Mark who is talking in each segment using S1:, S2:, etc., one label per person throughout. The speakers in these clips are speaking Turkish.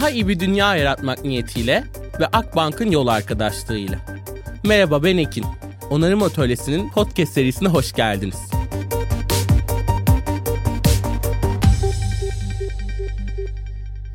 S1: Daha iyi bir dünya yaratmak niyetiyle ve Akbank'ın yol arkadaşlığıyla. Merhaba ben Ekin. Onarım Atölyesi'nin podcast serisine hoş geldiniz.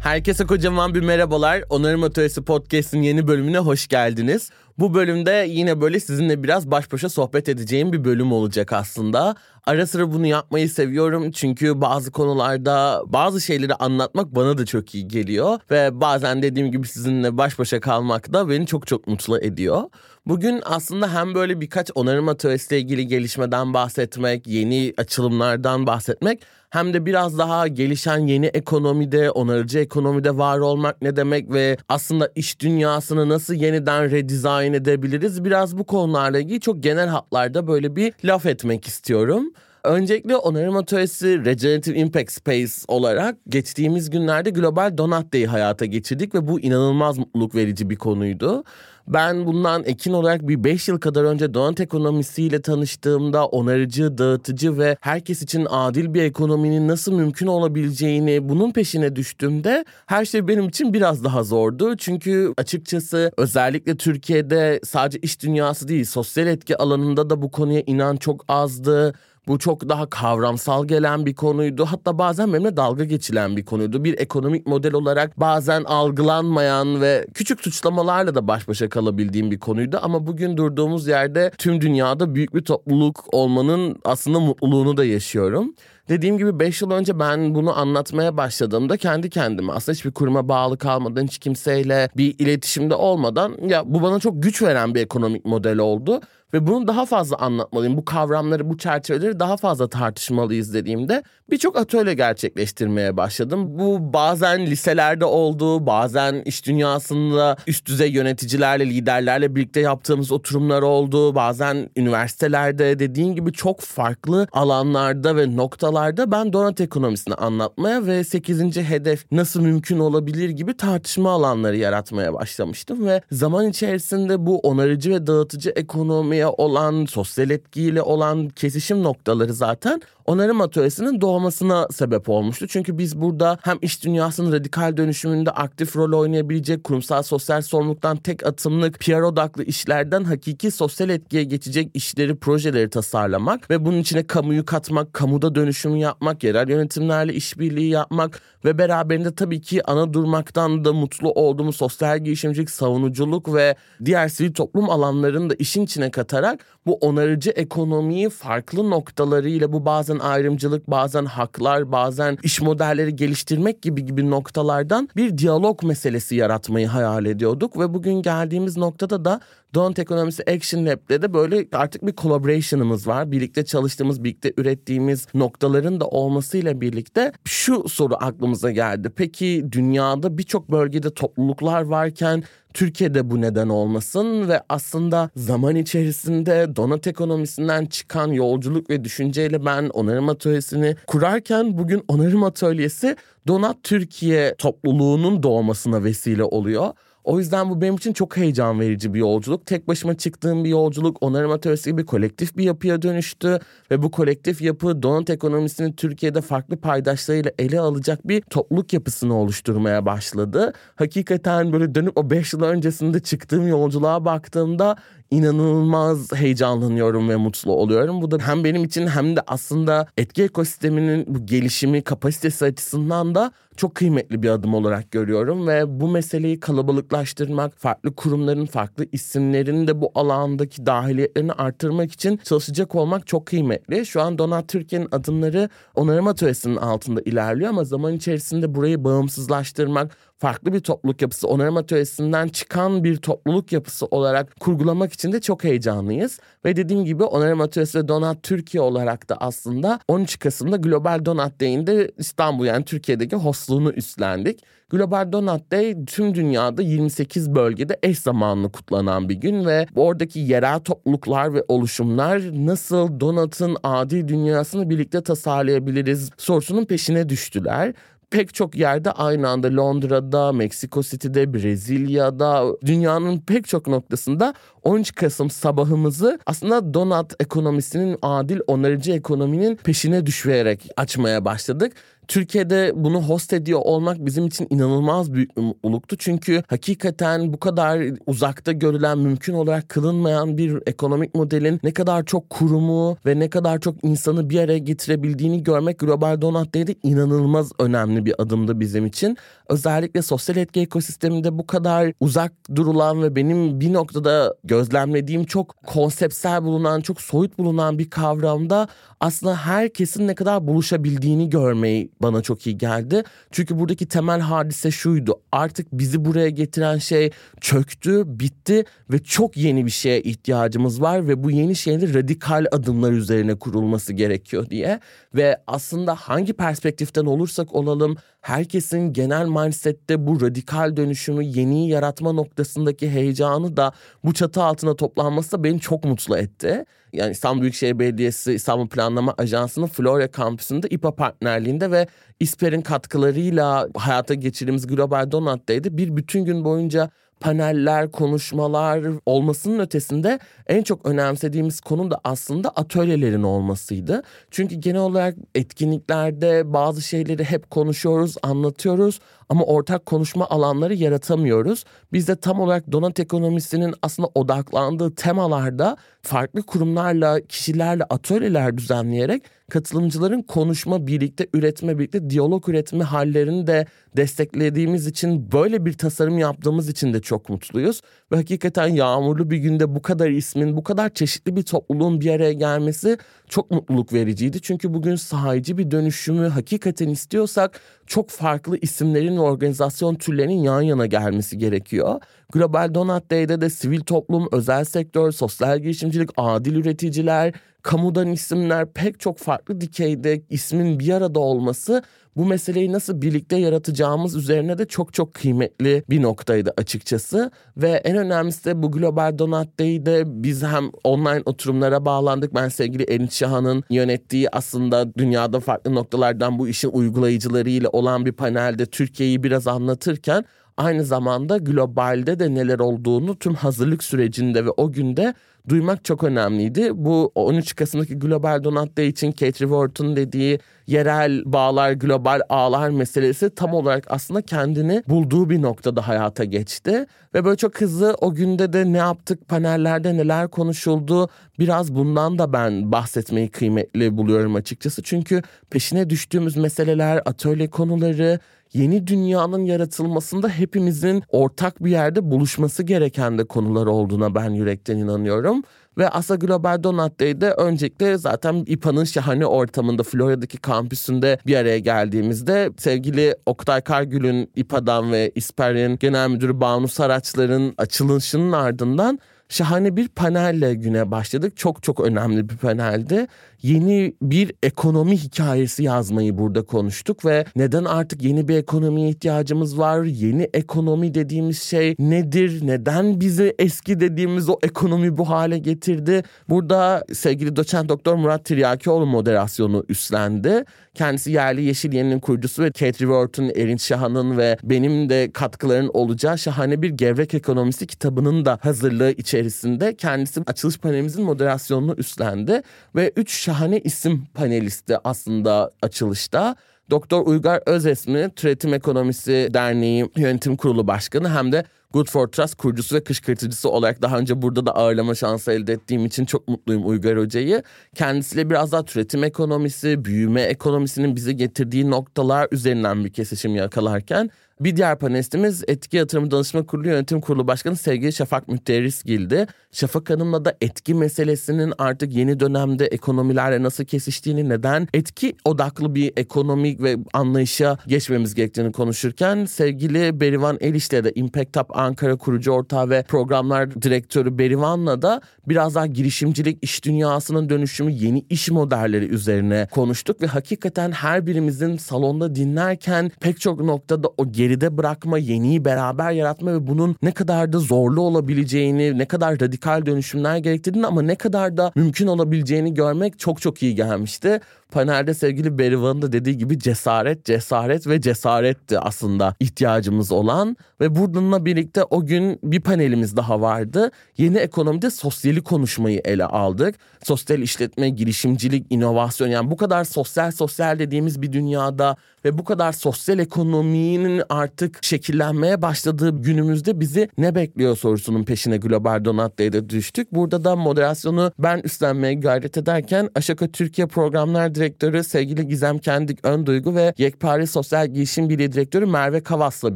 S1: Herkese kocaman bir merhabalar. Onarım Atölyesi Podcast'in yeni bölümüne hoş geldiniz. Bu bölümde yine böyle sizinle biraz baş başa sohbet edeceğim bir bölüm olacak aslında. Ara sıra bunu yapmayı seviyorum çünkü bazı konularda bazı şeyleri anlatmak bana da çok iyi geliyor. Ve bazen dediğim gibi sizinle baş başa kalmak da beni çok çok mutlu ediyor. Bugün aslında hem böyle birkaç onarım atölyesiyle ilgili gelişmeden bahsetmek, yeni açılımlardan bahsetmek hem de biraz daha gelişen yeni ekonomide, onarıcı ekonomide var olmak ne demek ve aslında iş dünyasını nasıl yeniden redesign edebiliriz biraz bu konularla ilgili çok genel hatlarda böyle bir laf etmek istiyorum. Öncelikle onarım atölyesi Regenerative Impact Space olarak geçtiğimiz günlerde Global Donat Day'i hayata geçirdik ve bu inanılmaz mutluluk verici bir konuydu. Ben bundan ekin olarak bir 5 yıl kadar önce donat ekonomisiyle tanıştığımda onarıcı, dağıtıcı ve herkes için adil bir ekonominin nasıl mümkün olabileceğini bunun peşine düştüğümde her şey benim için biraz daha zordu. Çünkü açıkçası özellikle Türkiye'de sadece iş dünyası değil sosyal etki alanında da bu konuya inan çok azdı. Bu çok daha kavramsal gelen bir konuydu. Hatta bazen benimle dalga geçilen bir konuydu. Bir ekonomik model olarak bazen algılanmayan ve küçük suçlamalarla da baş başa kalabildiğim bir konuydu. Ama bugün durduğumuz yerde tüm dünyada büyük bir topluluk olmanın aslında mutluluğunu da yaşıyorum. Dediğim gibi 5 yıl önce ben bunu anlatmaya başladığımda kendi kendime aslında hiçbir kuruma bağlı kalmadan hiç kimseyle bir iletişimde olmadan ya bu bana çok güç veren bir ekonomik model oldu ve bunu daha fazla anlatmalıyım. Bu kavramları, bu çerçeveleri daha fazla tartışmalıyız dediğimde birçok atölye gerçekleştirmeye başladım. Bu bazen liselerde oldu, bazen iş dünyasında üst düzey yöneticilerle, liderlerle birlikte yaptığımız oturumlar oldu. Bazen üniversitelerde dediğin gibi çok farklı alanlarda ve noktalarda ben donat ekonomisini anlatmaya ve 8. hedef nasıl mümkün olabilir gibi tartışma alanları yaratmaya başlamıştım ve zaman içerisinde bu onarıcı ve dağıtıcı ekonomiye olan, sosyal etkiyle olan kesişim noktaları zaten onarım atölyesinin doğmasına sebep olmuştu. Çünkü biz burada hem iş dünyasının radikal dönüşümünde aktif rol oynayabilecek kurumsal sosyal sorumluluktan tek atımlık PR odaklı işlerden hakiki sosyal etkiye geçecek işleri, projeleri tasarlamak ve bunun içine kamuyu katmak, kamuda dönüşümü yapmak, yerel yönetimlerle işbirliği yapmak ve beraberinde tabii ki ana durmaktan da mutlu olduğumuz sosyal girişimcilik, savunuculuk ve diğer sivil toplum alanlarını da işin içine katarak bu onarıcı ekonomiyi farklı noktalarıyla bu bazen ayrımcılık, bazen haklar, bazen iş modelleri geliştirmek gibi gibi noktalardan bir diyalog meselesi yaratmayı hayal ediyorduk. Ve bugün geldiğimiz noktada da Don't Ekonomisi Action Lab'de de böyle artık bir collaboration'ımız var. Birlikte çalıştığımız, birlikte ürettiğimiz noktaların da olmasıyla birlikte şu soru aklımıza geldi. Peki dünyada birçok bölgede topluluklar varken Türkiye'de bu neden olmasın ve aslında zaman içerisinde donat ekonomisinden çıkan yolculuk ve düşünceyle ben onarım atölyesini kurarken bugün onarım atölyesi donat Türkiye topluluğunun doğmasına vesile oluyor. O yüzden bu benim için çok heyecan verici bir yolculuk. Tek başıma çıktığım bir yolculuk onarım atölyesi gibi kolektif bir yapıya dönüştü. Ve bu kolektif yapı donat ekonomisini Türkiye'de farklı paydaşlarıyla ele alacak bir topluluk yapısını oluşturmaya başladı. Hakikaten böyle dönüp o 5 yıl öncesinde çıktığım yolculuğa baktığımda inanılmaz heyecanlanıyorum ve mutlu oluyorum. Bu da hem benim için hem de aslında etki ekosisteminin bu gelişimi kapasitesi açısından da çok kıymetli bir adım olarak görüyorum ve bu meseleyi kalabalıklaştırmak, farklı kurumların, farklı isimlerin de bu alandaki dahiliyetlerini artırmak için çalışacak olmak çok kıymetli. Şu an Donat Türkiye'nin adımları onarım atölyesinin altında ilerliyor ama zaman içerisinde burayı bağımsızlaştırmak, farklı bir topluluk yapısı, onarım atölyesinden çıkan bir topluluk yapısı olarak kurgulamak için de çok heyecanlıyız. Ve dediğim gibi onarım atölyesi ve Donat Türkiye olarak da aslında 13 Kasım'da Global Donat Day'inde İstanbul yani Türkiye'deki hostluğunu üstlendik. Global Donat Day tüm dünyada 28 bölgede eş zamanlı kutlanan bir gün ve oradaki yerel topluluklar ve oluşumlar nasıl donatın adil dünyasını birlikte tasarlayabiliriz sorusunun peşine düştüler pek çok yerde aynı anda Londra'da, Meksiko City'de, Brezilya'da, dünyanın pek çok noktasında 13 Kasım sabahımızı aslında donat ekonomisinin adil onarıcı ekonominin peşine düşürerek açmaya başladık. Türkiye'de bunu host ediyor olmak bizim için inanılmaz büyük bir mutluluktu. Çünkü hakikaten bu kadar uzakta görülen mümkün olarak kılınmayan bir ekonomik modelin ne kadar çok kurumu ve ne kadar çok insanı bir araya getirebildiğini görmek Global Donut Day'de inanılmaz önemli bir adımdı bizim için. Özellikle sosyal etki ekosisteminde bu kadar uzak durulan ve benim bir noktada gözlemlediğim çok konseptsel bulunan, çok soyut bulunan bir kavramda aslında herkesin ne kadar buluşabildiğini görmeyi bana çok iyi geldi. Çünkü buradaki temel hadise şuydu. Artık bizi buraya getiren şey çöktü, bitti ve çok yeni bir şeye ihtiyacımız var ve bu yeni şeyin radikal adımlar üzerine kurulması gerekiyor diye. Ve aslında hangi perspektiften olursak olalım herkesin genel mindsette bu radikal dönüşümü yeni yaratma noktasındaki heyecanı da bu çatı altına toplanması da beni çok mutlu etti. Yani İstanbul Büyükşehir Belediyesi İstanbul Planlama Ajansı'nın Florya kampüsünde İPA partnerliğinde ve İSPER'in katkılarıyla hayata geçirdiğimiz Global Donut Day'de bir bütün gün boyunca paneller, konuşmalar olmasının ötesinde en çok önemsediğimiz konu da aslında atölyelerin olmasıydı. Çünkü genel olarak etkinliklerde bazı şeyleri hep konuşuyoruz, anlatıyoruz ama ortak konuşma alanları yaratamıyoruz. Biz de tam olarak donat ekonomisinin aslında odaklandığı temalarda farklı kurumlarla, kişilerle atölyeler düzenleyerek katılımcıların konuşma, birlikte üretme, birlikte diyalog üretme hallerini de desteklediğimiz için böyle bir tasarım yaptığımız için de çok mutluyuz. Ve hakikaten yağmurlu bir günde bu kadar ismin, bu kadar çeşitli bir topluluğun bir araya gelmesi çok mutluluk vericiydi. Çünkü bugün sahici bir dönüşümü hakikaten istiyorsak çok farklı isimlerin ve organizasyon türlerinin yan yana gelmesi gerekiyor. Global Donut Day'de de sivil toplum, özel sektör, sosyal girişimcilik, adil üreticiler, kamudan isimler pek çok farklı dikeyde ismin bir arada olması bu meseleyi nasıl birlikte yaratacağımız üzerine de çok çok kıymetli bir noktaydı açıkçası. Ve en önemlisi de bu Global Donut Day'de biz hem online oturumlara bağlandık. Ben sevgili Erinç Şahan'ın yönettiği aslında dünyada farklı noktalardan bu işin uygulayıcılarıyla olan bir panelde Türkiye'yi biraz anlatırken aynı zamanda globalde de neler olduğunu tüm hazırlık sürecinde ve o günde duymak çok önemliydi. Bu 13 Kasım'daki Global Donat Day için Kate Revort'un dediği yerel bağlar, global ağlar meselesi tam olarak aslında kendini bulduğu bir noktada hayata geçti. Ve böyle çok hızlı o günde de ne yaptık, panellerde neler konuşuldu biraz bundan da ben bahsetmeyi kıymetli buluyorum açıkçası. Çünkü peşine düştüğümüz meseleler, atölye konuları, yeni dünyanın yaratılmasında hepimizin ortak bir yerde buluşması gereken de konular olduğuna ben yürekten inanıyorum. Ve Asa Global Donut Day'de öncelikle zaten İPA'nın şahane ortamında Florya'daki kampüsünde bir araya geldiğimizde sevgili Oktay Kargül'ün İPA'dan ve İsper'in genel müdürü Banu Saraçlar'ın açılışının ardından şahane bir panelle güne başladık. Çok çok önemli bir paneldi. Yeni bir ekonomi hikayesi yazmayı burada konuştuk ve neden artık yeni bir ekonomiye ihtiyacımız var? Yeni ekonomi dediğimiz şey nedir? Neden bizi eski dediğimiz o ekonomi bu hale getirdi? Burada sevgili doçent doktor Murat Tiryakioğlu moderasyonu üstlendi. Kendisi Yerli Yeşil Yeni'nin kurucusu ve Kate Revort'un, Erinç Şahan'ın ve benim de katkıların olacağı şahane bir gevrek ekonomisi kitabının da hazırlığı içerisinde kendisi açılış panelimizin moderasyonunu üstlendi. Ve üç şahane isim panelisti aslında açılışta. Doktor Uygar Özesmi, Türetim Ekonomisi Derneği Yönetim Kurulu Başkanı hem de Good for Trust kurucusu ve kışkırtıcısı olarak daha önce burada da ağırlama şansı elde ettiğim için çok mutluyum Uygar Hoca'yı. Kendisiyle biraz daha türetim ekonomisi, büyüme ekonomisinin bize getirdiği noktalar üzerinden bir kesişim yakalarken bir diğer panelistimiz Etki Yatırım Danışma Kurulu Yönetim Kurulu Başkanı sevgili Şafak Mütterisgil'di. Şafak Hanım'la da etki meselesinin artık yeni dönemde ekonomilerle nasıl kesiştiğini, neden etki odaklı bir ekonomik ve anlayışa geçmemiz gerektiğini konuşurken sevgili Berivan Eliş'le de Impact Up Ankara kurucu ortağı ve programlar direktörü Berivan'la da biraz daha girişimcilik, iş dünyasının dönüşümü, yeni iş modelleri üzerine konuştuk ve hakikaten her birimizin salonda dinlerken pek çok noktada o geride bırakma, yeniyi beraber yaratma ve bunun ne kadar da zorlu olabileceğini, ne kadar radikal dönüşümler gerektirdiğini ama ne kadar da mümkün olabileceğini görmek çok çok iyi gelmişti. Panelde sevgili Berivan'ın da dediği gibi cesaret, cesaret ve cesaretti aslında ihtiyacımız olan ve bununla birlikte o gün bir panelimiz daha vardı. Yeni ekonomide sosyali konuşmayı ele aldık. Sosyal işletme, girişimcilik, inovasyon yani bu kadar sosyal sosyal dediğimiz bir dünyada ve bu kadar sosyal ekonominin artık şekillenmeye başladığı günümüzde bizi ne bekliyor sorusunun peşine Global Donat Day'de düştük. Burada da moderasyonu ben üstlenmeye gayret ederken Aşaka Türkiye Programlar Direktörü sevgili Gizem Kendik Ön Duygu ve Yekpare Sosyal Girişim Birliği Direktörü Merve Kavas'la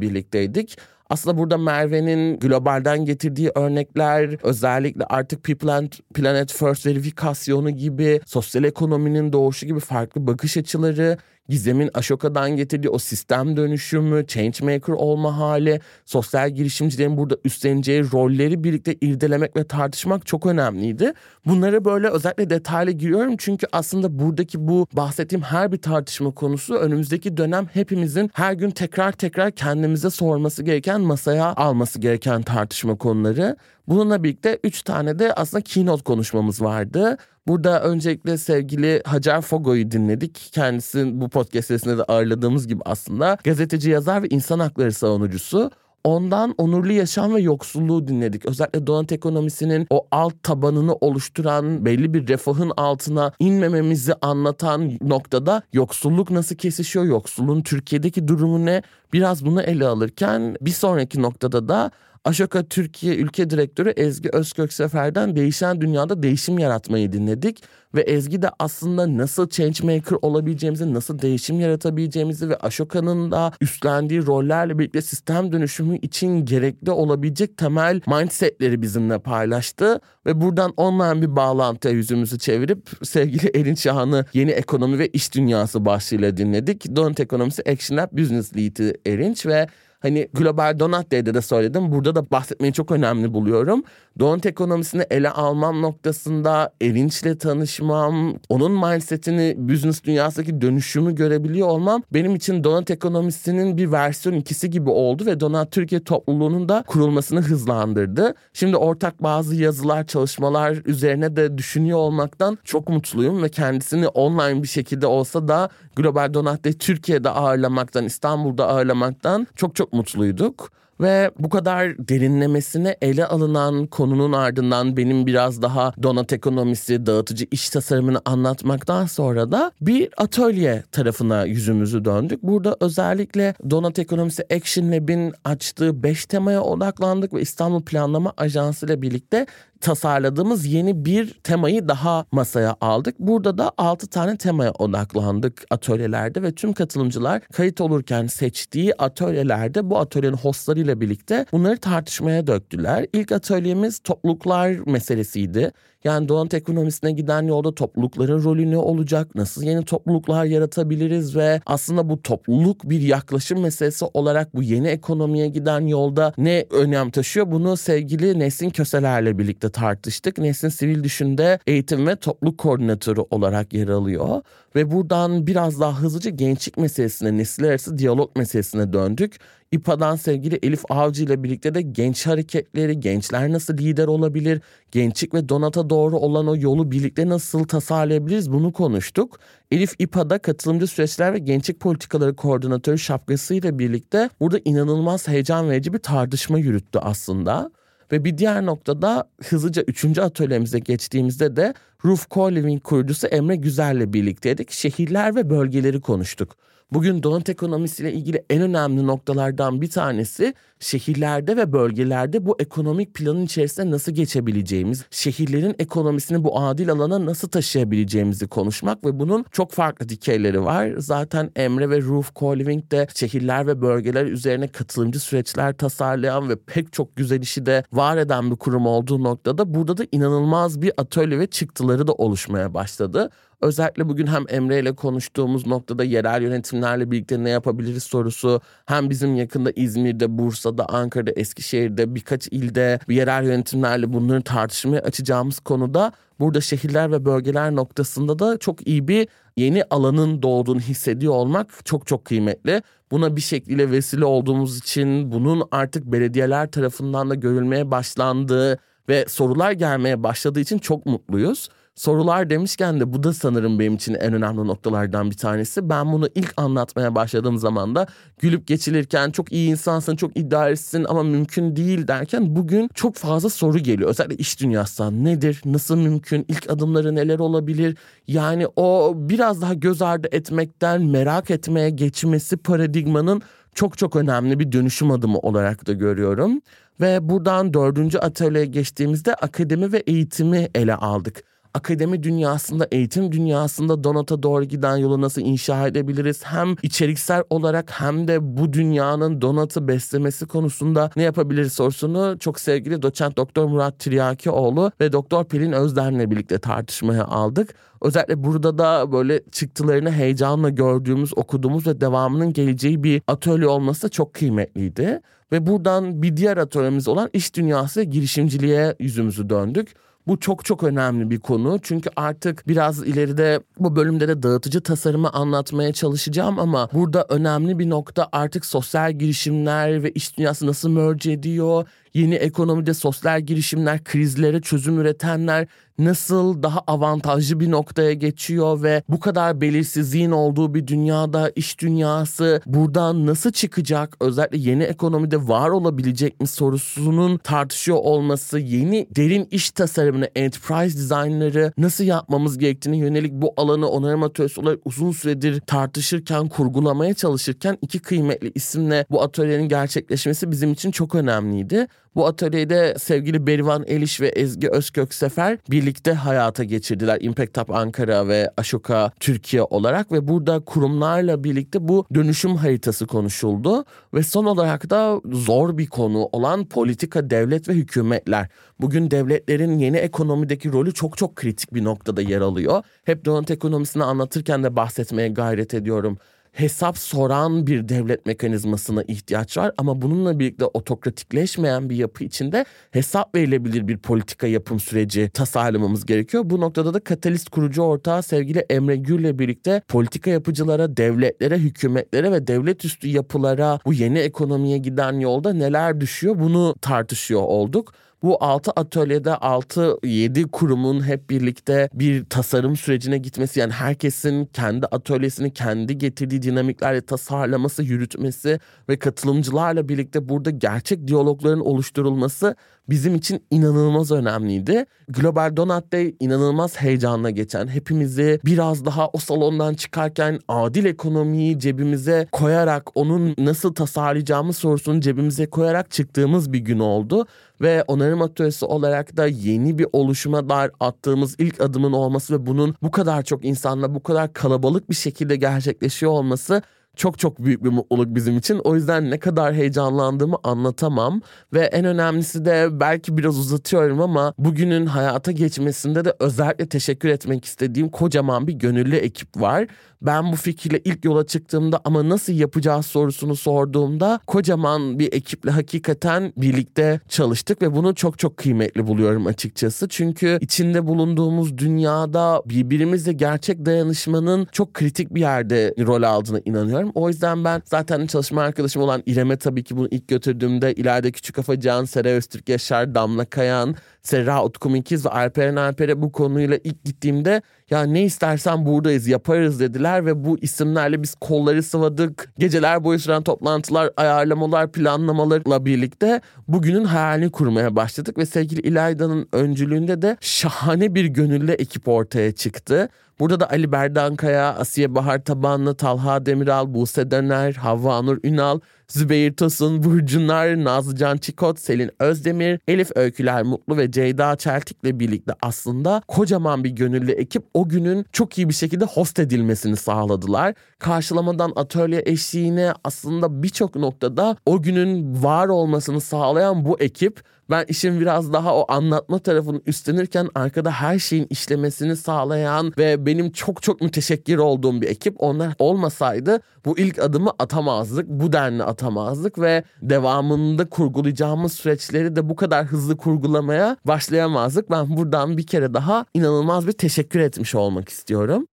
S1: birlikteydik. Aslında burada Merve'nin globalden getirdiği örnekler özellikle artık People and Planet First verifikasyonu gibi sosyal ekonominin doğuşu gibi farklı bakış açıları Gizem'in Ashoka'dan getirdiği o sistem dönüşümü, changemaker olma hali, sosyal girişimcilerin burada üstleneceği rolleri birlikte irdelemek ve tartışmak çok önemliydi. Bunlara böyle özellikle detaylı giriyorum çünkü aslında buradaki bu bahsettiğim her bir tartışma konusu önümüzdeki dönem hepimizin her gün tekrar tekrar kendimize sorması gereken, masaya alması gereken tartışma konuları. Bununla birlikte üç tane de aslında keynote konuşmamız vardı. Burada öncelikle sevgili Hacer Fogo'yu dinledik. Kendisi bu podcast serisinde de ağırladığımız gibi aslında gazeteci, yazar ve insan hakları savunucusu. Ondan onurlu yaşam ve yoksulluğu dinledik. Özellikle donat ekonomisinin o alt tabanını oluşturan belli bir refahın altına inmememizi anlatan noktada yoksulluk nasıl kesişiyor, yoksulluğun Türkiye'deki durumu ne? Biraz bunu ele alırken bir sonraki noktada da Aşoka Türkiye Ülke Direktörü Ezgi Özkök Sefer'den değişen dünyada değişim yaratmayı dinledik. Ve Ezgi de aslında nasıl changemaker olabileceğimizi, nasıl değişim yaratabileceğimizi ve Aşoka'nın da üstlendiği rollerle birlikte sistem dönüşümü için gerekli olabilecek temel mindsetleri bizimle paylaştı. Ve buradan online bir bağlantıya yüzümüzü çevirip sevgili Erin Şahan'ı yeni ekonomi ve iş dünyası başlığıyla dinledik. Donut Ekonomisi Action Lab Business Lead'i Erinç ve Hani Global Donat Day'de de söyledim. Burada da bahsetmeyi çok önemli buluyorum. Donat ekonomisini ele almam noktasında Erinç'le tanışmam, onun mindsetini, business dünyasındaki dönüşümü görebiliyor olmam benim için donat ekonomisinin bir versiyon ikisi gibi oldu ve donat Türkiye topluluğunun da kurulmasını hızlandırdı. Şimdi ortak bazı yazılar, çalışmalar üzerine de düşünüyor olmaktan çok mutluyum ve kendisini online bir şekilde olsa da Global Donat Day Türkiye'de ağırlamaktan, İstanbul'da ağırlamaktan çok çok mutluyduk. Ve bu kadar derinlemesine ele alınan konunun ardından benim biraz daha donat ekonomisi, dağıtıcı iş tasarımını anlatmaktan sonra da bir atölye tarafına yüzümüzü döndük. Burada özellikle donat ekonomisi Action Lab'in açtığı 5 temaya odaklandık ve İstanbul Planlama Ajansı ile birlikte tasarladığımız yeni bir temayı daha masaya aldık. Burada da 6 tane temaya odaklandık atölyelerde ve tüm katılımcılar kayıt olurken seçtiği atölyelerde bu atölyenin hostlarıyla birlikte bunları tartışmaya döktüler. İlk atölyemiz topluluklar meselesiydi. Yani donat ekonomisine giden yolda toplulukların rolü ne olacak? Nasıl yeni topluluklar yaratabiliriz ve aslında bu topluluk bir yaklaşım meselesi olarak bu yeni ekonomiye giden yolda ne önem taşıyor? Bunu sevgili Nesin Köseler'le birlikte tartıştık. Nesin Sivil Düşün'de eğitim ve topluluk koordinatörü olarak yer alıyor. Ve buradan biraz daha hızlıca gençlik meselesine, nesiller arası diyalog meselesine döndük. İPA'dan sevgili Elif Avcı ile birlikte de genç hareketleri, gençler nasıl lider olabilir, gençlik ve donata doğru olan o yolu birlikte nasıl tasarlayabiliriz bunu konuştuk. Elif İPA'da katılımcı süreçler ve gençlik politikaları koordinatörü şapkasıyla birlikte burada inanılmaz heyecan verici bir tartışma yürüttü aslında. Ve bir diğer noktada hızlıca üçüncü atölyemize geçtiğimizde de Roof Co-Living kurucusu Emre Güzel'le birlikteydik. Şehirler ve bölgeleri konuştuk. Bugün donut ekonomisiyle ilgili en önemli noktalardan bir tanesi şehirlerde ve bölgelerde bu ekonomik planın içerisine nasıl geçebileceğimiz, şehirlerin ekonomisini bu adil alana nasıl taşıyabileceğimizi konuşmak ve bunun çok farklı dikeyleri var. Zaten Emre ve Roof Co-Living de şehirler ve bölgeler üzerine katılımcı süreçler tasarlayan ve pek çok güzel işi de var eden bir kurum olduğu noktada burada da inanılmaz bir atölye ve çıktıları da oluşmaya başladı. Özellikle bugün hem Emre ile konuştuğumuz noktada yerel yönetimlerle birlikte ne yapabiliriz sorusu hem bizim yakında İzmir'de, Bursa'da, Ankara'da, Eskişehir'de birkaç ilde yerel yönetimlerle bunları tartışmaya açacağımız konuda burada şehirler ve bölgeler noktasında da çok iyi bir yeni alanın doğduğunu hissediyor olmak çok çok kıymetli. Buna bir şekilde vesile olduğumuz için bunun artık belediyeler tarafından da görülmeye başlandığı ve sorular gelmeye başladığı için çok mutluyuz. Sorular demişken de bu da sanırım benim için en önemli noktalardan bir tanesi. Ben bunu ilk anlatmaya başladığım zaman da gülüp geçilirken çok iyi insansın, çok idealistsin ama mümkün değil derken bugün çok fazla soru geliyor. Özellikle iş dünyasından nedir, nasıl mümkün, ilk adımları neler olabilir? Yani o biraz daha göz ardı etmekten merak etmeye geçmesi paradigmanın çok çok önemli bir dönüşüm adımı olarak da görüyorum. Ve buradan dördüncü atölyeye geçtiğimizde akademi ve eğitimi ele aldık akademi dünyasında, eğitim dünyasında Donat'a doğru giden yolu nasıl inşa edebiliriz? Hem içeriksel olarak hem de bu dünyanın Donat'ı beslemesi konusunda ne yapabiliriz sorusunu çok sevgili doçent doktor Murat Tiryakioğlu ve doktor Pelin Özden'le birlikte tartışmaya aldık. Özellikle burada da böyle çıktılarını heyecanla gördüğümüz, okuduğumuz ve devamının geleceği bir atölye olması da çok kıymetliydi. Ve buradan bir diğer atölyemiz olan iş dünyası girişimciliğe yüzümüzü döndük. Bu çok çok önemli bir konu. Çünkü artık biraz ileride bu bölümde de dağıtıcı tasarımı anlatmaya çalışacağım ama burada önemli bir nokta artık sosyal girişimler ve iş dünyası nasıl merge ediyor? Yeni ekonomide sosyal girişimler, krizlere çözüm üretenler nasıl daha avantajlı bir noktaya geçiyor ve bu kadar belirsizliğin olduğu bir dünyada iş dünyası buradan nasıl çıkacak? Özellikle yeni ekonomide var olabilecek mi sorusunun tartışıyor olması, yeni derin iş tasarımını, enterprise designları nasıl yapmamız gerektiğine yönelik bu alanı onarım atölyesi olarak uzun süredir tartışırken, kurgulamaya çalışırken iki kıymetli isimle bu atölyenin gerçekleşmesi bizim için çok önemliydi. Bu atölyede sevgili Berivan Eliş ve Ezgi Özkök Sefer birlikte hayata geçirdiler. Impact Hub Ankara ve Ashoka Türkiye olarak ve burada kurumlarla birlikte bu dönüşüm haritası konuşuldu. Ve son olarak da zor bir konu olan politika, devlet ve hükümetler. Bugün devletlerin yeni ekonomideki rolü çok çok kritik bir noktada yer alıyor. Hep donut ekonomisini anlatırken de bahsetmeye gayret ediyorum hesap soran bir devlet mekanizmasına ihtiyaç var ama bununla birlikte otokratikleşmeyen bir yapı içinde hesap verilebilir bir politika yapım süreci tasarlamamız gerekiyor. Bu noktada da katalist kurucu ortağı sevgili Emre Gül'le birlikte politika yapıcılara, devletlere, hükümetlere ve devlet üstü yapılara bu yeni ekonomiye giden yolda neler düşüyor bunu tartışıyor olduk. Bu 6 atölyede 6-7 kurumun hep birlikte bir tasarım sürecine gitmesi yani herkesin kendi atölyesini kendi getirdiği dinamiklerle tasarlaması, yürütmesi ve katılımcılarla birlikte burada gerçek diyalogların oluşturulması bizim için inanılmaz önemliydi. Global Donut Day inanılmaz heyecanla geçen, hepimizi biraz daha o salondan çıkarken adil ekonomiyi cebimize koyarak, onun nasıl tasarlayacağımız sorusunu cebimize koyarak çıktığımız bir gün oldu. Ve onarım atölyesi olarak da yeni bir oluşuma dair attığımız ilk adımın olması ve bunun bu kadar çok insanla bu kadar kalabalık bir şekilde gerçekleşiyor olması çok çok büyük bir mutluluk bizim için. O yüzden ne kadar heyecanlandığımı anlatamam. Ve en önemlisi de belki biraz uzatıyorum ama bugünün hayata geçmesinde de özellikle teşekkür etmek istediğim kocaman bir gönüllü ekip var. Ben bu fikirle ilk yola çıktığımda ama nasıl yapacağız sorusunu sorduğumda kocaman bir ekiple hakikaten birlikte çalıştık ve bunu çok çok kıymetli buluyorum açıkçası. Çünkü içinde bulunduğumuz dünyada birbirimizle gerçek dayanışmanın çok kritik bir yerde rol aldığına inanıyorum. O yüzden ben zaten çalışma arkadaşım olan İrem'e tabii ki bunu ilk götürdüğümde ileride Küçük Kafa Can, Sera Öztürk Yaşar, Damla Kayan, Serra Utkum İkiz ve Alperen Alper'e bu konuyla ilk gittiğimde ya ne istersen buradayız yaparız dediler ve bu isimlerle biz kolları sıvadık. Geceler boyu süren toplantılar, ayarlamalar, planlamalarla birlikte bugünün hayalini kurmaya başladık ve sevgili İlayda'nın öncülüğünde de şahane bir gönüllü ekip ortaya çıktı. Burada da Ali Berdankaya, Asiye Bahar Tabanlı, Talha Demiral, Buse Döner, Havva Nur Ünal, Zübeyir Tosun, Burcunar, Nazlıcan Çikot, Selin Özdemir, Elif Öyküler Mutlu ve Ceyda Çeltik'le birlikte aslında kocaman bir gönüllü ekip o günün çok iyi bir şekilde host edilmesini sağladılar. Karşılamadan atölye eşliğine aslında birçok noktada o günün var olmasını sağlayan bu ekip ben işin biraz daha o anlatma tarafını üstlenirken arkada her şeyin işlemesini sağlayan ve benim çok çok müteşekkir olduğum bir ekip. Onlar olmasaydı bu ilk adımı atamazdık. Bu denli atamazdık ve devamında kurgulayacağımız süreçleri de bu kadar hızlı kurgulamaya başlayamazdık. Ben buradan bir kere daha inanılmaz bir teşekkür etmiş olmak istiyorum.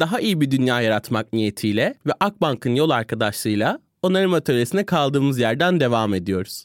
S2: Daha iyi bir dünya yaratmak niyetiyle ve Akbank'ın yol arkadaşlığıyla onarım atölyesine kaldığımız yerden devam ediyoruz.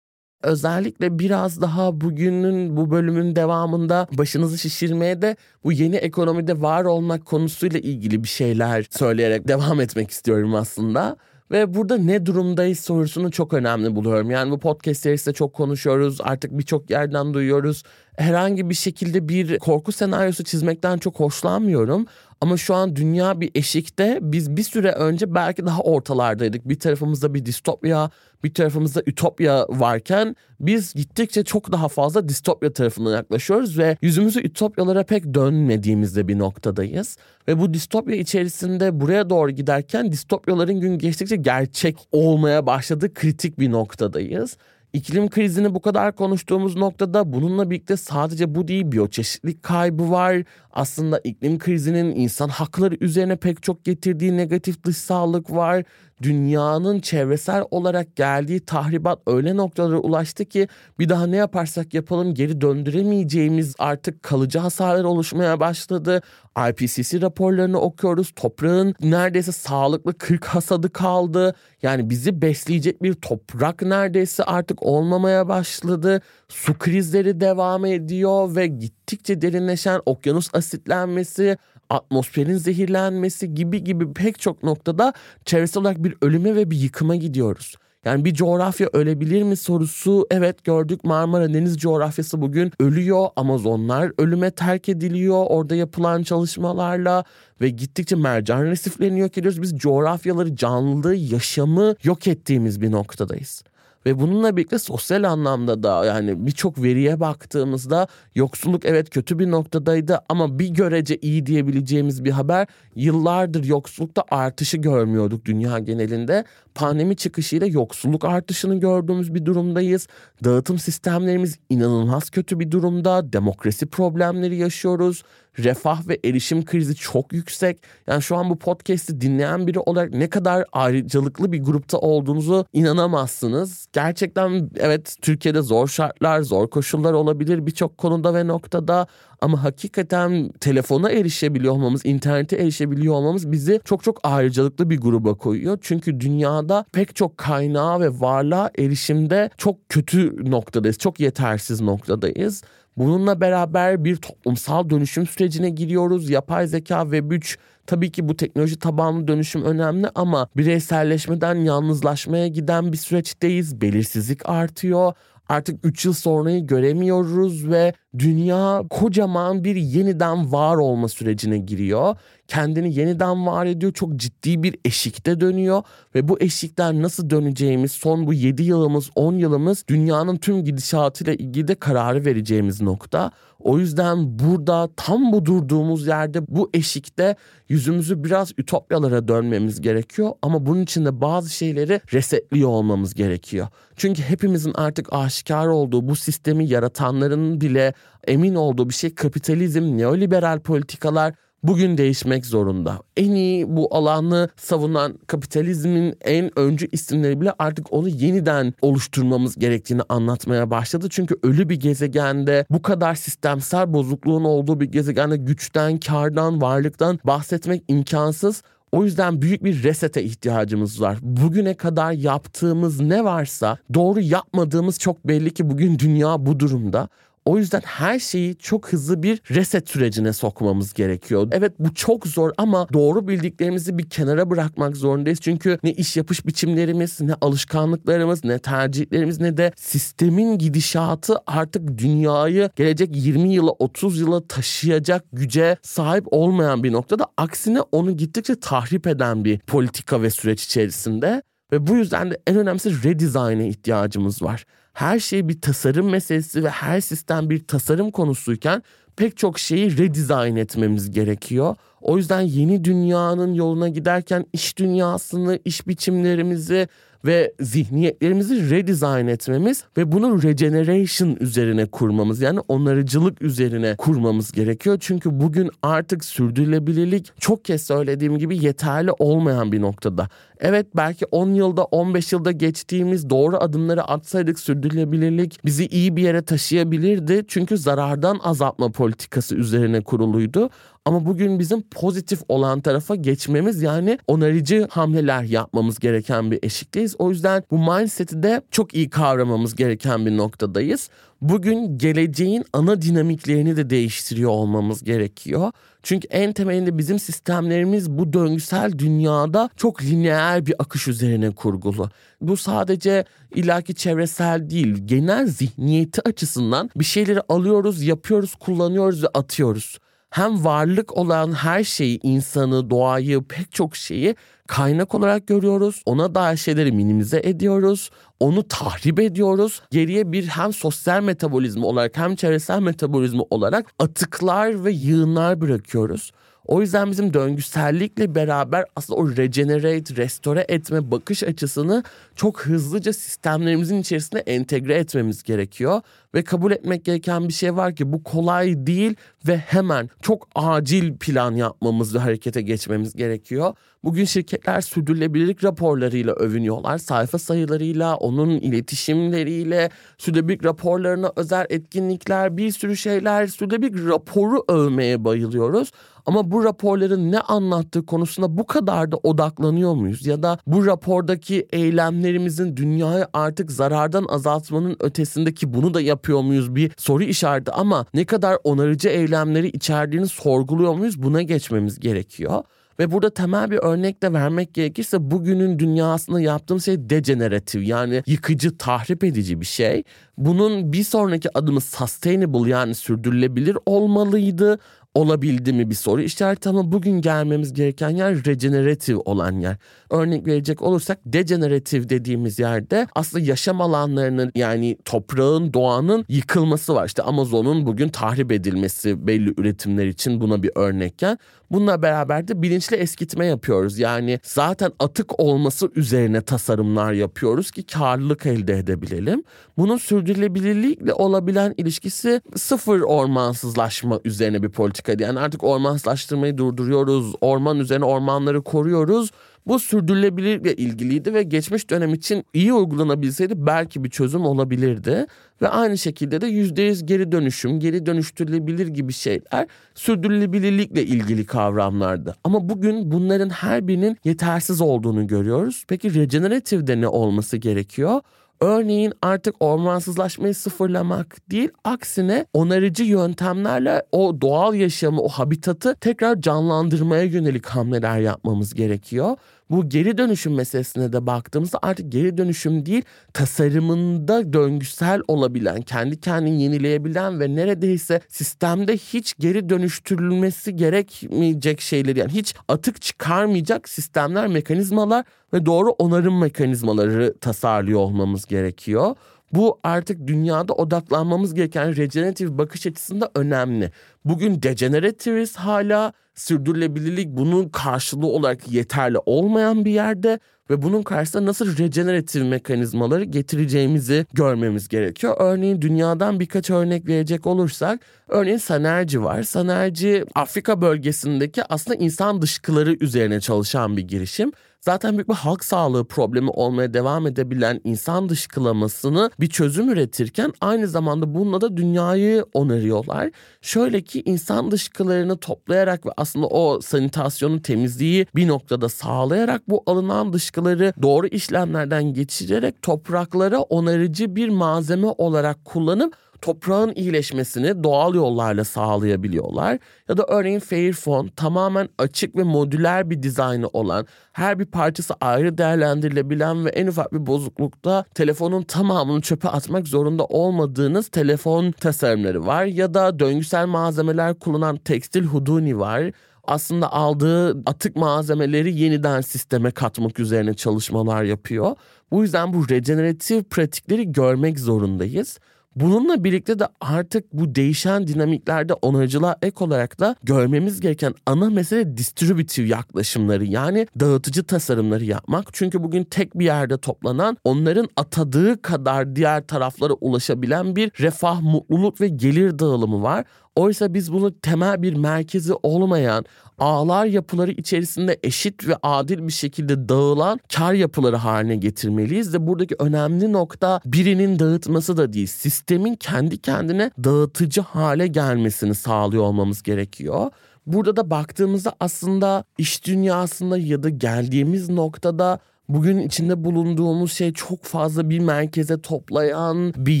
S1: özellikle biraz daha bugünün bu bölümün devamında başınızı şişirmeye de bu yeni ekonomide var olmak konusuyla ilgili bir şeyler söyleyerek devam etmek istiyorum aslında. Ve burada ne durumdayız sorusunu çok önemli buluyorum. Yani bu podcast serisinde çok konuşuyoruz. Artık birçok yerden duyuyoruz. Herhangi bir şekilde bir korku senaryosu çizmekten çok hoşlanmıyorum. Ama şu an dünya bir eşikte. Biz bir süre önce belki daha ortalardaydık. Bir tarafımızda bir distopya, bir tarafımızda ütopya varken biz gittikçe çok daha fazla distopya tarafına yaklaşıyoruz ve yüzümüzü ütopyalara pek dönmediğimizde bir noktadayız. Ve bu distopya içerisinde buraya doğru giderken distopyaların gün geçtikçe gerçek olmaya başladığı kritik bir noktadayız. İklim krizini bu kadar konuştuğumuz noktada bununla birlikte sadece bu değil biyoçeşitlik kaybı var. Aslında iklim krizinin insan hakları üzerine pek çok getirdiği negatif dış sağlık var dünyanın çevresel olarak geldiği tahribat öyle noktalara ulaştı ki bir daha ne yaparsak yapalım geri döndüremeyeceğimiz artık kalıcı hasarlar oluşmaya başladı. IPCC raporlarını okuyoruz. Toprağın neredeyse sağlıklı 40 hasadı kaldı. Yani bizi besleyecek bir toprak neredeyse artık olmamaya başladı. Su krizleri devam ediyor ve gittikçe derinleşen okyanus asitlenmesi, atmosferin zehirlenmesi gibi gibi pek çok noktada çevresel olarak bir ölüme ve bir yıkıma gidiyoruz. Yani bir coğrafya ölebilir mi sorusu evet gördük Marmara Deniz coğrafyası bugün ölüyor. Amazonlar ölüme terk ediliyor orada yapılan çalışmalarla ve gittikçe mercan resiflerini yok ediyoruz. Biz coğrafyaları canlı yaşamı yok ettiğimiz bir noktadayız. Ve bununla birlikte sosyal anlamda da yani birçok veriye baktığımızda yoksulluk evet kötü bir noktadaydı ama bir görece iyi diyebileceğimiz bir haber yıllardır yoksullukta artışı görmüyorduk dünya genelinde. Pandemi çıkışıyla yoksulluk artışını gördüğümüz bir durumdayız. Dağıtım sistemlerimiz inanılmaz kötü bir durumda. Demokrasi problemleri yaşıyoruz refah ve erişim krizi çok yüksek. Yani şu an bu podcast'i dinleyen biri olarak ne kadar ayrıcalıklı bir grupta olduğunuzu inanamazsınız. Gerçekten evet Türkiye'de zor şartlar, zor koşullar olabilir birçok konuda ve noktada ama hakikaten telefona erişebiliyor olmamız, internete erişebiliyor olmamız bizi çok çok ayrıcalıklı bir gruba koyuyor. Çünkü dünyada pek çok kaynağa ve varlığa erişimde çok kötü noktadayız, çok yetersiz noktadayız. Bununla beraber bir toplumsal dönüşüm sürecine giriyoruz. Yapay zeka ve 3 tabii ki bu teknoloji tabanlı dönüşüm önemli ama bireyselleşmeden yalnızlaşmaya giden bir süreçteyiz. Belirsizlik artıyor. Artık 3 yıl sonrayı göremiyoruz ve dünya kocaman bir yeniden var olma sürecine giriyor. Kendini yeniden var ediyor. Çok ciddi bir eşikte dönüyor ve bu eşikten nasıl döneceğimiz son bu 7 yılımız 10 yılımız dünyanın tüm gidişatıyla ilgili de kararı vereceğimiz nokta. O yüzden burada tam bu durduğumuz yerde bu eşikte yüzümüzü biraz ütopyalara dönmemiz gerekiyor ama bunun için de bazı şeyleri resetliyor olmamız gerekiyor. Çünkü hepimizin artık aşikar olduğu bu sistemi yaratanların bile emin olduğu bir şey kapitalizm, neoliberal politikalar bugün değişmek zorunda. En iyi bu alanı savunan kapitalizmin en öncü isimleri bile artık onu yeniden oluşturmamız gerektiğini anlatmaya başladı. Çünkü ölü bir gezegende bu kadar sistemsel bozukluğun olduğu bir gezegende güçten, kardan, varlıktan bahsetmek imkansız. O yüzden büyük bir resete ihtiyacımız var. Bugüne kadar yaptığımız ne varsa doğru yapmadığımız çok belli ki bugün dünya bu durumda. O yüzden her şeyi çok hızlı bir reset sürecine sokmamız gerekiyor. Evet bu çok zor ama doğru bildiklerimizi bir kenara bırakmak zorundayız. Çünkü ne iş yapış biçimlerimiz, ne alışkanlıklarımız, ne tercihlerimiz ne de sistemin gidişatı artık dünyayı gelecek 20 yıla 30 yıla taşıyacak güce sahip olmayan bir noktada. Aksine onu gittikçe tahrip eden bir politika ve süreç içerisinde. Ve bu yüzden de en önemlisi redesign'e ihtiyacımız var her şey bir tasarım meselesi ve her sistem bir tasarım konusuyken pek çok şeyi redesign etmemiz gerekiyor. O yüzden yeni dünyanın yoluna giderken iş dünyasını, iş biçimlerimizi ve zihniyetlerimizi redesign etmemiz ve bunu regeneration üzerine kurmamız yani onarıcılık üzerine kurmamız gerekiyor. Çünkü bugün artık sürdürülebilirlik çok kez söylediğim gibi yeterli olmayan bir noktada. Evet belki 10 yılda 15 yılda geçtiğimiz doğru adımları atsaydık sürdürülebilirlik bizi iyi bir yere taşıyabilirdi. Çünkü zarardan azaltma politikası üzerine kuruluydu. Ama bugün bizim pozitif olan tarafa geçmemiz yani onarıcı hamleler yapmamız gereken bir eşikteyiz. O yüzden bu mindset'i de çok iyi kavramamız gereken bir noktadayız. Bugün geleceğin ana dinamiklerini de değiştiriyor olmamız gerekiyor. Çünkü en temelinde bizim sistemlerimiz bu döngüsel dünyada çok lineer bir akış üzerine kurgulu. Bu sadece ilaki çevresel değil, genel zihniyeti açısından bir şeyleri alıyoruz, yapıyoruz, kullanıyoruz ve atıyoruz hem varlık olan her şeyi, insanı, doğayı, pek çok şeyi kaynak olarak görüyoruz. Ona dair şeyleri minimize ediyoruz. Onu tahrip ediyoruz. Geriye bir hem sosyal metabolizma olarak hem çevresel metabolizma olarak atıklar ve yığınlar bırakıyoruz. O yüzden bizim döngüsellikle beraber aslında o regenerate, restore etme bakış açısını çok hızlıca sistemlerimizin içerisine entegre etmemiz gerekiyor. Ve kabul etmek gereken bir şey var ki bu kolay değil ve hemen çok acil plan yapmamız ve harekete geçmemiz gerekiyor. Bugün şirketler sürdürülebilirlik raporlarıyla övünüyorlar. Sayfa sayılarıyla, onun iletişimleriyle, sürdürülebilirlik raporlarına özel etkinlikler, bir sürü şeyler, sürdürülebilirlik raporu övmeye bayılıyoruz. Ama bu raporların ne anlattığı konusunda bu kadar da odaklanıyor muyuz? Ya da bu rapordaki eylemlerimizin dünyayı artık zarardan azaltmanın ötesindeki bunu da yapıyor muyuz bir soru işareti ama ne kadar onarıcı eylemleri içerdiğini sorguluyor muyuz? Buna geçmemiz gerekiyor. Ve burada temel bir örnek de vermek gerekirse bugünün dünyasında yaptığım şey degeneratif yani yıkıcı, tahrip edici bir şey. Bunun bir sonraki adımı sustainable yani sürdürülebilir olmalıydı olabildi mi bir soru işareti ama bugün gelmemiz gereken yer regeneratif olan yer. Örnek verecek olursak degeneratif dediğimiz yerde aslında yaşam alanlarının yani toprağın, doğanın yıkılması var. İşte Amazon'un bugün tahrip edilmesi belli üretimler için buna bir örnekken. Bununla beraber de bilinçli eskitme yapıyoruz. Yani zaten atık olması üzerine tasarımlar yapıyoruz ki karlılık elde edebilelim. Bunun sürdürülebilirlikle olabilen ilişkisi sıfır ormansızlaşma üzerine bir politika. Yani artık ormansızlaştırmayı durduruyoruz. Orman üzerine ormanları koruyoruz bu sürdürülebilirlikle ilgiliydi ve geçmiş dönem için iyi uygulanabilseydi belki bir çözüm olabilirdi. Ve aynı şekilde de %100 geri dönüşüm, geri dönüştürülebilir gibi şeyler sürdürülebilirlikle ilgili kavramlardı. Ama bugün bunların her birinin yetersiz olduğunu görüyoruz. Peki regeneratifde ne olması gerekiyor? Örneğin artık ormansızlaşmayı sıfırlamak değil, aksine onarıcı yöntemlerle o doğal yaşamı, o habitatı tekrar canlandırmaya yönelik hamleler yapmamız gerekiyor. Bu geri dönüşüm meselesine de baktığımızda artık geri dönüşüm değil tasarımında döngüsel olabilen, kendi kendini yenileyebilen ve neredeyse sistemde hiç geri dönüştürülmesi gerekmeyecek şeyler yani hiç atık çıkarmayacak sistemler, mekanizmalar ve doğru onarım mekanizmaları tasarlıyor olmamız gerekiyor. Bu artık dünyada odaklanmamız gereken regeneratif bakış açısında önemli. Bugün degenerativiz hala sürdürülebilirlik bunun karşılığı olarak yeterli olmayan bir yerde ve bunun karşısında nasıl regeneratif mekanizmaları getireceğimizi görmemiz gerekiyor. Örneğin dünyadan birkaç örnek verecek olursak örneğin Sanerci var. Sanerci Afrika bölgesindeki aslında insan dışkıları üzerine çalışan bir girişim zaten büyük bir halk sağlığı problemi olmaya devam edebilen insan dışkılamasını bir çözüm üretirken aynı zamanda bununla da dünyayı onarıyorlar. Şöyle ki insan dışkılarını toplayarak ve aslında o sanitasyonun temizliği bir noktada sağlayarak bu alınan dışkıları doğru işlemlerden geçirerek topraklara onarıcı bir malzeme olarak kullanıp toprağın iyileşmesini doğal yollarla sağlayabiliyorlar. Ya da örneğin Fairphone tamamen açık ve modüler bir dizaynı olan, her bir parçası ayrı değerlendirilebilen ve en ufak bir bozuklukta telefonun tamamını çöpe atmak zorunda olmadığınız telefon tasarımları var. Ya da döngüsel malzemeler kullanan tekstil Huduni var aslında aldığı atık malzemeleri yeniden sisteme katmak üzerine çalışmalar yapıyor. Bu yüzden bu regeneratif pratikleri görmek zorundayız. Bununla birlikte de artık bu değişen dinamiklerde onarıcılığa ek olarak da görmemiz gereken ana mesele distributive yaklaşımları yani dağıtıcı tasarımları yapmak. Çünkü bugün tek bir yerde toplanan onların atadığı kadar diğer taraflara ulaşabilen bir refah, mutluluk ve gelir dağılımı var. Oysa biz bunu temel bir merkezi olmayan ağlar yapıları içerisinde eşit ve adil bir şekilde dağılan kar yapıları haline getirmeliyiz ve buradaki önemli nokta birinin dağıtması da değil sistemin kendi kendine dağıtıcı hale gelmesini sağlıyor olmamız gerekiyor. Burada da baktığımızda aslında iş dünyasında ya da geldiğimiz noktada bugün içinde bulunduğumuz şey çok fazla bir merkeze toplayan bir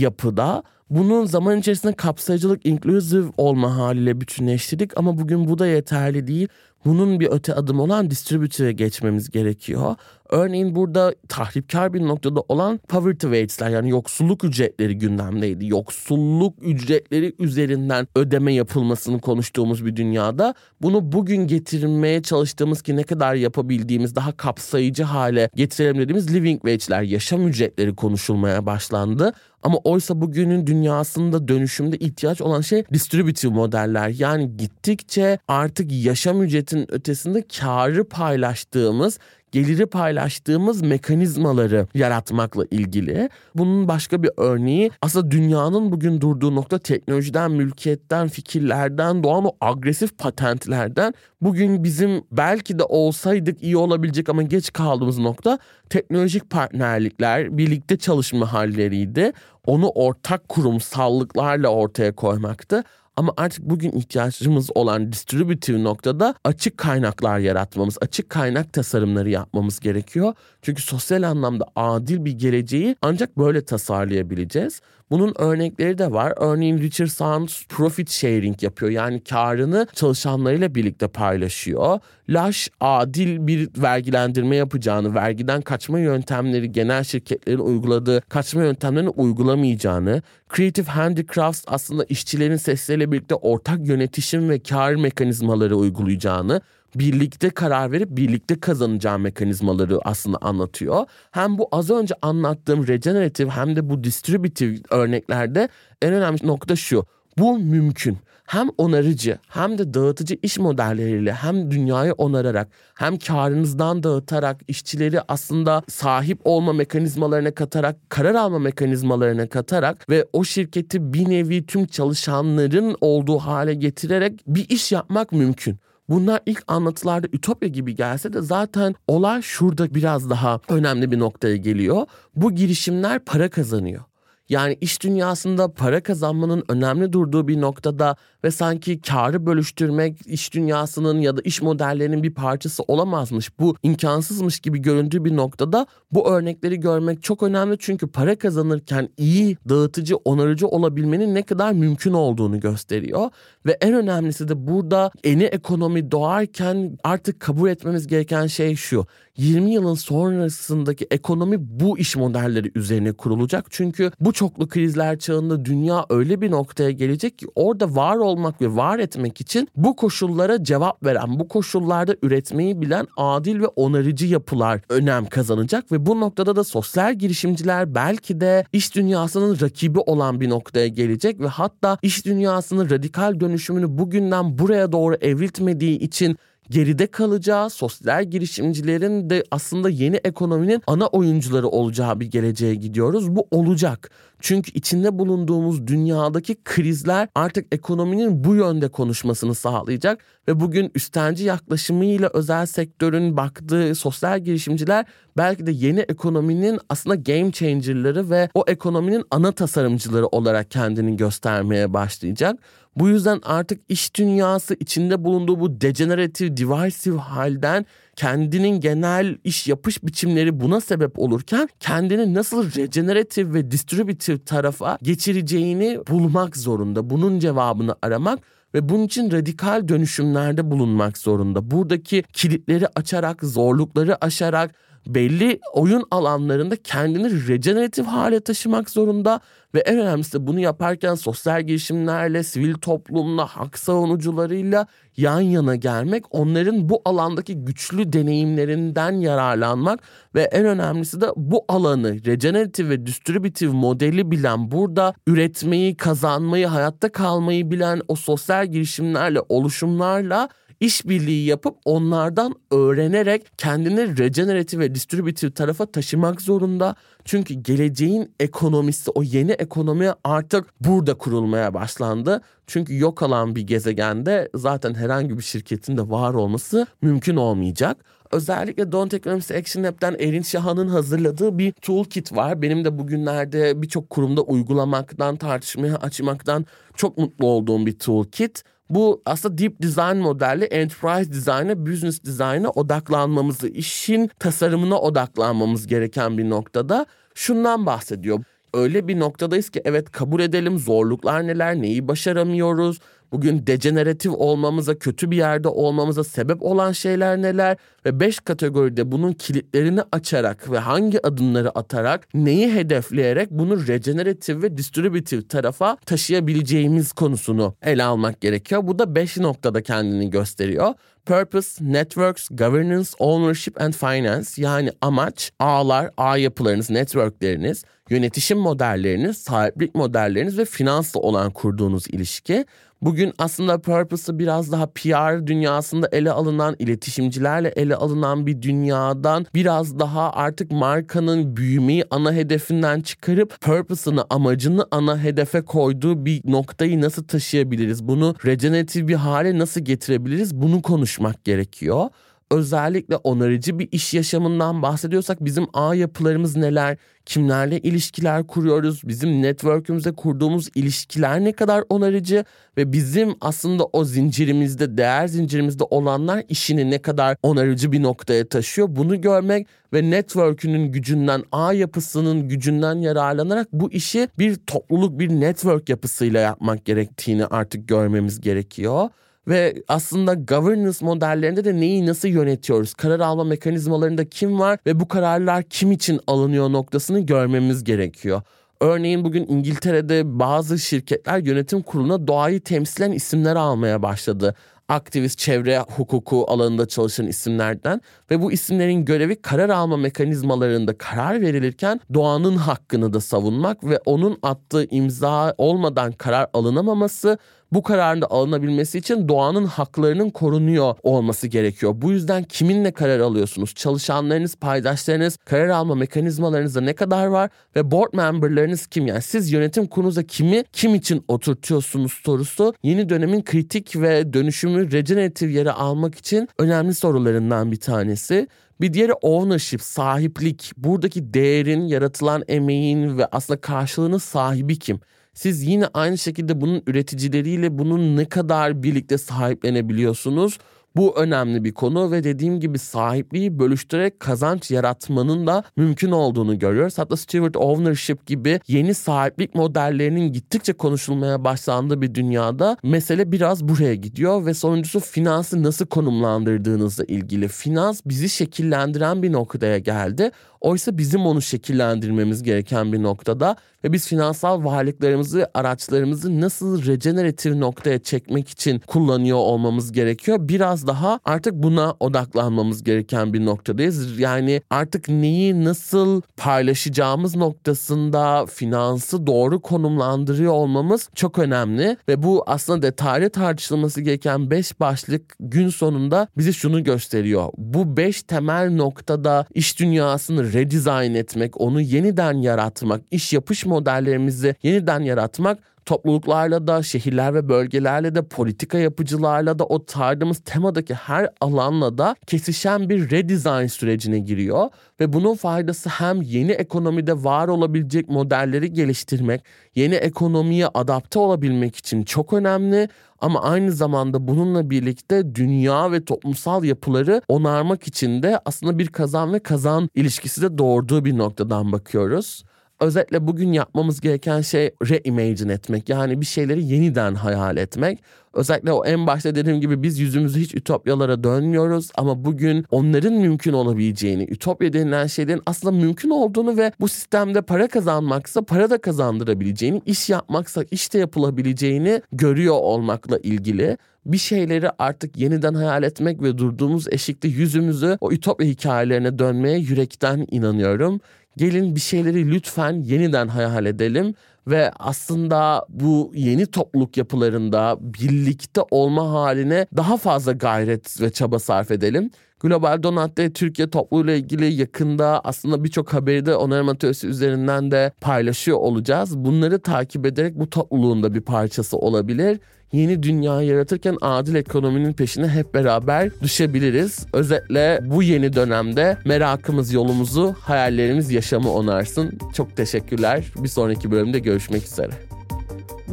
S1: yapıda. Bunun zaman içerisinde kapsayıcılık, inclusive olma haliyle bütünleştirdik ama bugün bu da yeterli değil. Bunun bir öte adım olan distribütöre geçmemiz gerekiyor. Örneğin burada tahripkar bir noktada olan poverty wates'ler yani yoksulluk ücretleri gündemdeydi. Yoksulluk ücretleri üzerinden ödeme yapılmasını konuştuğumuz bir dünyada bunu bugün getirmeye çalıştığımız ki ne kadar yapabildiğimiz daha kapsayıcı hale getirelim dediğimiz living wage'ler, yaşam ücretleri konuşulmaya başlandı. Ama oysa bugünün dünyasında dönüşümde ihtiyaç olan şey distributive modeller. Yani gittikçe artık yaşam ücretinin ötesinde karı paylaştığımız geliri paylaştığımız mekanizmaları yaratmakla ilgili. Bunun başka bir örneği aslında dünyanın bugün durduğu nokta teknolojiden, mülkiyetten, fikirlerden doğan o agresif patentlerden bugün bizim belki de olsaydık iyi olabilecek ama geç kaldığımız nokta teknolojik partnerlikler, birlikte çalışma halleriydi. Onu ortak kurumsallıklarla ortaya koymaktı. Ama artık bugün ihtiyacımız olan distributive noktada açık kaynaklar yaratmamız, açık kaynak tasarımları yapmamız gerekiyor. Çünkü sosyal anlamda adil bir geleceği ancak böyle tasarlayabileceğiz. Bunun örnekleri de var. Örneğin Richard Sounds profit sharing yapıyor. Yani karını çalışanlarıyla birlikte paylaşıyor. Lush adil bir vergilendirme yapacağını, vergiden kaçma yöntemleri genel şirketlerin uyguladığı kaçma yöntemlerini uygulamayacağını, Creative Handicrafts aslında işçilerin sesleriyle birlikte ortak yönetişim ve kar mekanizmaları uygulayacağını, birlikte karar verip birlikte kazanacağı mekanizmaları aslında anlatıyor. Hem bu az önce anlattığım regenerative hem de bu distributive örneklerde en önemli nokta şu. Bu mümkün hem onarıcı hem de dağıtıcı iş modelleriyle hem dünyayı onararak hem karınızdan dağıtarak işçileri aslında sahip olma mekanizmalarına katarak karar alma mekanizmalarına katarak ve o şirketi bir nevi tüm çalışanların olduğu hale getirerek bir iş yapmak mümkün. Bunlar ilk anlatılarda ütopya gibi gelse de zaten olay şurada biraz daha önemli bir noktaya geliyor. Bu girişimler para kazanıyor. Yani iş dünyasında para kazanmanın önemli durduğu bir noktada ve sanki karı bölüştürmek iş dünyasının ya da iş modellerinin bir parçası olamazmış. Bu imkansızmış gibi göründüğü bir noktada bu örnekleri görmek çok önemli çünkü para kazanırken iyi, dağıtıcı, onarıcı olabilmenin ne kadar mümkün olduğunu gösteriyor. Ve en önemlisi de burada eni ekonomi doğarken artık kabul etmemiz gereken şey şu. 20 yılın sonrasındaki ekonomi bu iş modelleri üzerine kurulacak. Çünkü bu çoklu krizler çağında dünya öyle bir noktaya gelecek ki orada var olmak ve var etmek için bu koşullara cevap veren, bu koşullarda üretmeyi bilen adil ve onarıcı yapılar önem kazanacak ve bu noktada da sosyal girişimciler belki de iş dünyasının rakibi olan bir noktaya gelecek ve hatta iş dünyasının radikal dönüşümünü bugünden buraya doğru evriltmediği için geride kalacağı, sosyal girişimcilerin de aslında yeni ekonominin ana oyuncuları olacağı bir geleceğe gidiyoruz. Bu olacak. Çünkü içinde bulunduğumuz dünyadaki krizler artık ekonominin bu yönde konuşmasını sağlayacak ve bugün üstenci yaklaşımıyla özel sektörün baktığı sosyal girişimciler belki de yeni ekonominin aslında game changer'ları ve o ekonominin ana tasarımcıları olarak kendini göstermeye başlayacak. Bu yüzden artık iş dünyası içinde bulunduğu bu degenerative, divisive halden kendinin genel iş yapış biçimleri buna sebep olurken kendini nasıl regenerative ve distributive tarafa geçireceğini bulmak zorunda. Bunun cevabını aramak ve bunun için radikal dönüşümlerde bulunmak zorunda. Buradaki kilitleri açarak, zorlukları aşarak belli oyun alanlarında kendini regeneratif hale taşımak zorunda ve en önemlisi de bunu yaparken sosyal girişimlerle, sivil toplumla, hak savunucularıyla yan yana gelmek, onların bu alandaki güçlü deneyimlerinden yararlanmak ve en önemlisi de bu alanı regeneratif ve distributive modeli bilen, burada üretmeyi, kazanmayı, hayatta kalmayı bilen o sosyal girişimlerle, oluşumlarla işbirliği yapıp onlardan öğrenerek kendini regeneratif ve distributive tarafa taşımak zorunda. Çünkü geleceğin ekonomisi o yeni ekonomi artık burada kurulmaya başlandı. Çünkü yok olan bir gezegende zaten herhangi bir şirketin de var olması mümkün olmayacak. özellikle Don't Economics Action Lab'den Erin Şahan'ın hazırladığı bir toolkit var. Benim de bugünlerde birçok kurumda uygulamaktan, tartışmaya açmaktan çok mutlu olduğum bir toolkit. Bu aslında deep design modelli enterprise design'a, business design'a odaklanmamızı, işin tasarımına odaklanmamız gereken bir noktada şundan bahsediyor. Öyle bir noktadayız ki evet kabul edelim zorluklar neler, neyi başaramıyoruz, bugün dejeneratif olmamıza, kötü bir yerde olmamıza sebep olan şeyler neler ve 5 kategoride bunun kilitlerini açarak ve hangi adımları atarak neyi hedefleyerek bunu regeneratif ve distributive tarafa taşıyabileceğimiz konusunu ele almak gerekiyor. Bu da 5 noktada kendini gösteriyor. Purpose, Networks, Governance, Ownership and Finance yani amaç, ağlar, ağ yapılarınız, networkleriniz, yönetişim modelleriniz, sahiplik modelleriniz ve finansla olan kurduğunuz ilişki. Bugün aslında Purpose'ı biraz daha PR dünyasında ele alınan, iletişimcilerle ele alınan bir dünyadan biraz daha artık markanın büyümeyi ana hedefinden çıkarıp Purpose'ını, amacını ana hedefe koyduğu bir noktayı nasıl taşıyabiliriz? Bunu regeneratif bir hale nasıl getirebiliriz? Bunu konuşmak gerekiyor özellikle onarıcı bir iş yaşamından bahsediyorsak bizim ağ yapılarımız neler, kimlerle ilişkiler kuruyoruz, bizim network'ümüzde kurduğumuz ilişkiler ne kadar onarıcı? Ve bizim aslında o zincirimizde, değer zincirimizde olanlar işini ne kadar onarıcı bir noktaya taşıyor? Bunu görmek ve network'ünün gücünden, ağ yapısının gücünden yararlanarak bu işi bir topluluk, bir network yapısıyla yapmak gerektiğini artık görmemiz gerekiyor. Ve aslında governance modellerinde de neyi nasıl yönetiyoruz? Karar alma mekanizmalarında kim var ve bu kararlar kim için alınıyor noktasını görmemiz gerekiyor. Örneğin bugün İngiltere'de bazı şirketler yönetim kuruluna doğayı temsilen isimler almaya başladı aktivist çevre hukuku alanında çalışan isimlerden ve bu isimlerin görevi karar alma mekanizmalarında karar verilirken doğanın hakkını da savunmak ve onun attığı imza olmadan karar alınamaması bu kararın da alınabilmesi için doğanın haklarının korunuyor olması gerekiyor. Bu yüzden kiminle karar alıyorsunuz? Çalışanlarınız, paydaşlarınız, karar alma mekanizmalarınızda ne kadar var ve board memberlarınız kim? Yani siz yönetim kurulunuzda kimi kim için oturtuyorsunuz sorusu yeni dönemin kritik ve dönüşümü regeneratif yere almak için önemli sorularından bir tanesi. Bir diğeri ownership, sahiplik. Buradaki değerin, yaratılan emeğin ve aslında karşılığının sahibi kim? Siz yine aynı şekilde bunun üreticileriyle bunun ne kadar birlikte sahiplenebiliyorsunuz? Bu önemli bir konu ve dediğim gibi sahipliği bölüştürerek kazanç yaratmanın da mümkün olduğunu görüyoruz. Hatta steward ownership gibi yeni sahiplik modellerinin gittikçe konuşulmaya başlandığı bir dünyada mesele biraz buraya gidiyor ve sonuncusu finansı nasıl konumlandırdığınızla ilgili. Finans bizi şekillendiren bir noktaya geldi. Oysa bizim onu şekillendirmemiz gereken bir noktada ve biz finansal varlıklarımızı, araçlarımızı nasıl regeneratif noktaya çekmek için kullanıyor olmamız gerekiyor. Biraz daha artık buna odaklanmamız gereken bir noktadayız. Yani artık neyi nasıl paylaşacağımız noktasında finansı doğru konumlandırıyor olmamız çok önemli ve bu aslında detaylı tartışılması gereken 5 başlık gün sonunda bize şunu gösteriyor. Bu 5 temel noktada iş dünyasını redesign etmek, onu yeniden yaratmak, iş yapış modellerimizi yeniden yaratmak topluluklarla da, şehirler ve bölgelerle de, politika yapıcılarla da, o tardığımız temadaki her alanla da kesişen bir redesign sürecine giriyor. Ve bunun faydası hem yeni ekonomide var olabilecek modelleri geliştirmek, yeni ekonomiye adapte olabilmek için çok önemli. Ama aynı zamanda bununla birlikte dünya ve toplumsal yapıları onarmak için de aslında bir kazan ve kazan ilişkisi de doğurduğu bir noktadan bakıyoruz özetle bugün yapmamız gereken şey reimagine etmek. Yani bir şeyleri yeniden hayal etmek. Özellikle o en başta dediğim gibi biz yüzümüzü hiç ütopyalara dönmüyoruz ama bugün onların mümkün olabileceğini, ütopya denilen şeylerin aslında mümkün olduğunu ve bu sistemde para kazanmaksa para da kazandırabileceğini, iş yapmaksa işte yapılabileceğini görüyor olmakla ilgili bir şeyleri artık yeniden hayal etmek ve durduğumuz eşikte yüzümüzü o ütopya hikayelerine dönmeye yürekten inanıyorum. Gelin bir şeyleri lütfen yeniden hayal edelim ve aslında bu yeni topluluk yapılarında birlikte olma haline daha fazla gayret ve çaba sarf edelim. Global Donat'te Türkiye topluluğuyla ilgili yakında aslında birçok haberi de onarım atölyesi üzerinden de paylaşıyor olacağız. Bunları takip ederek bu topluluğun da bir parçası olabilir yeni dünya yaratırken adil ekonominin peşine hep beraber düşebiliriz. Özetle bu yeni dönemde merakımız yolumuzu, hayallerimiz yaşamı onarsın. Çok teşekkürler. Bir sonraki bölümde görüşmek üzere.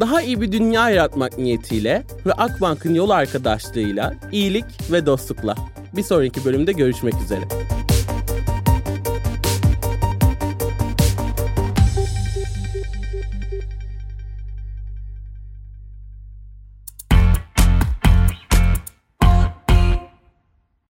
S2: Daha iyi bir dünya yaratmak niyetiyle ve Akbank'ın yol arkadaşlığıyla iyilik ve dostlukla. Bir sonraki bölümde görüşmek üzere.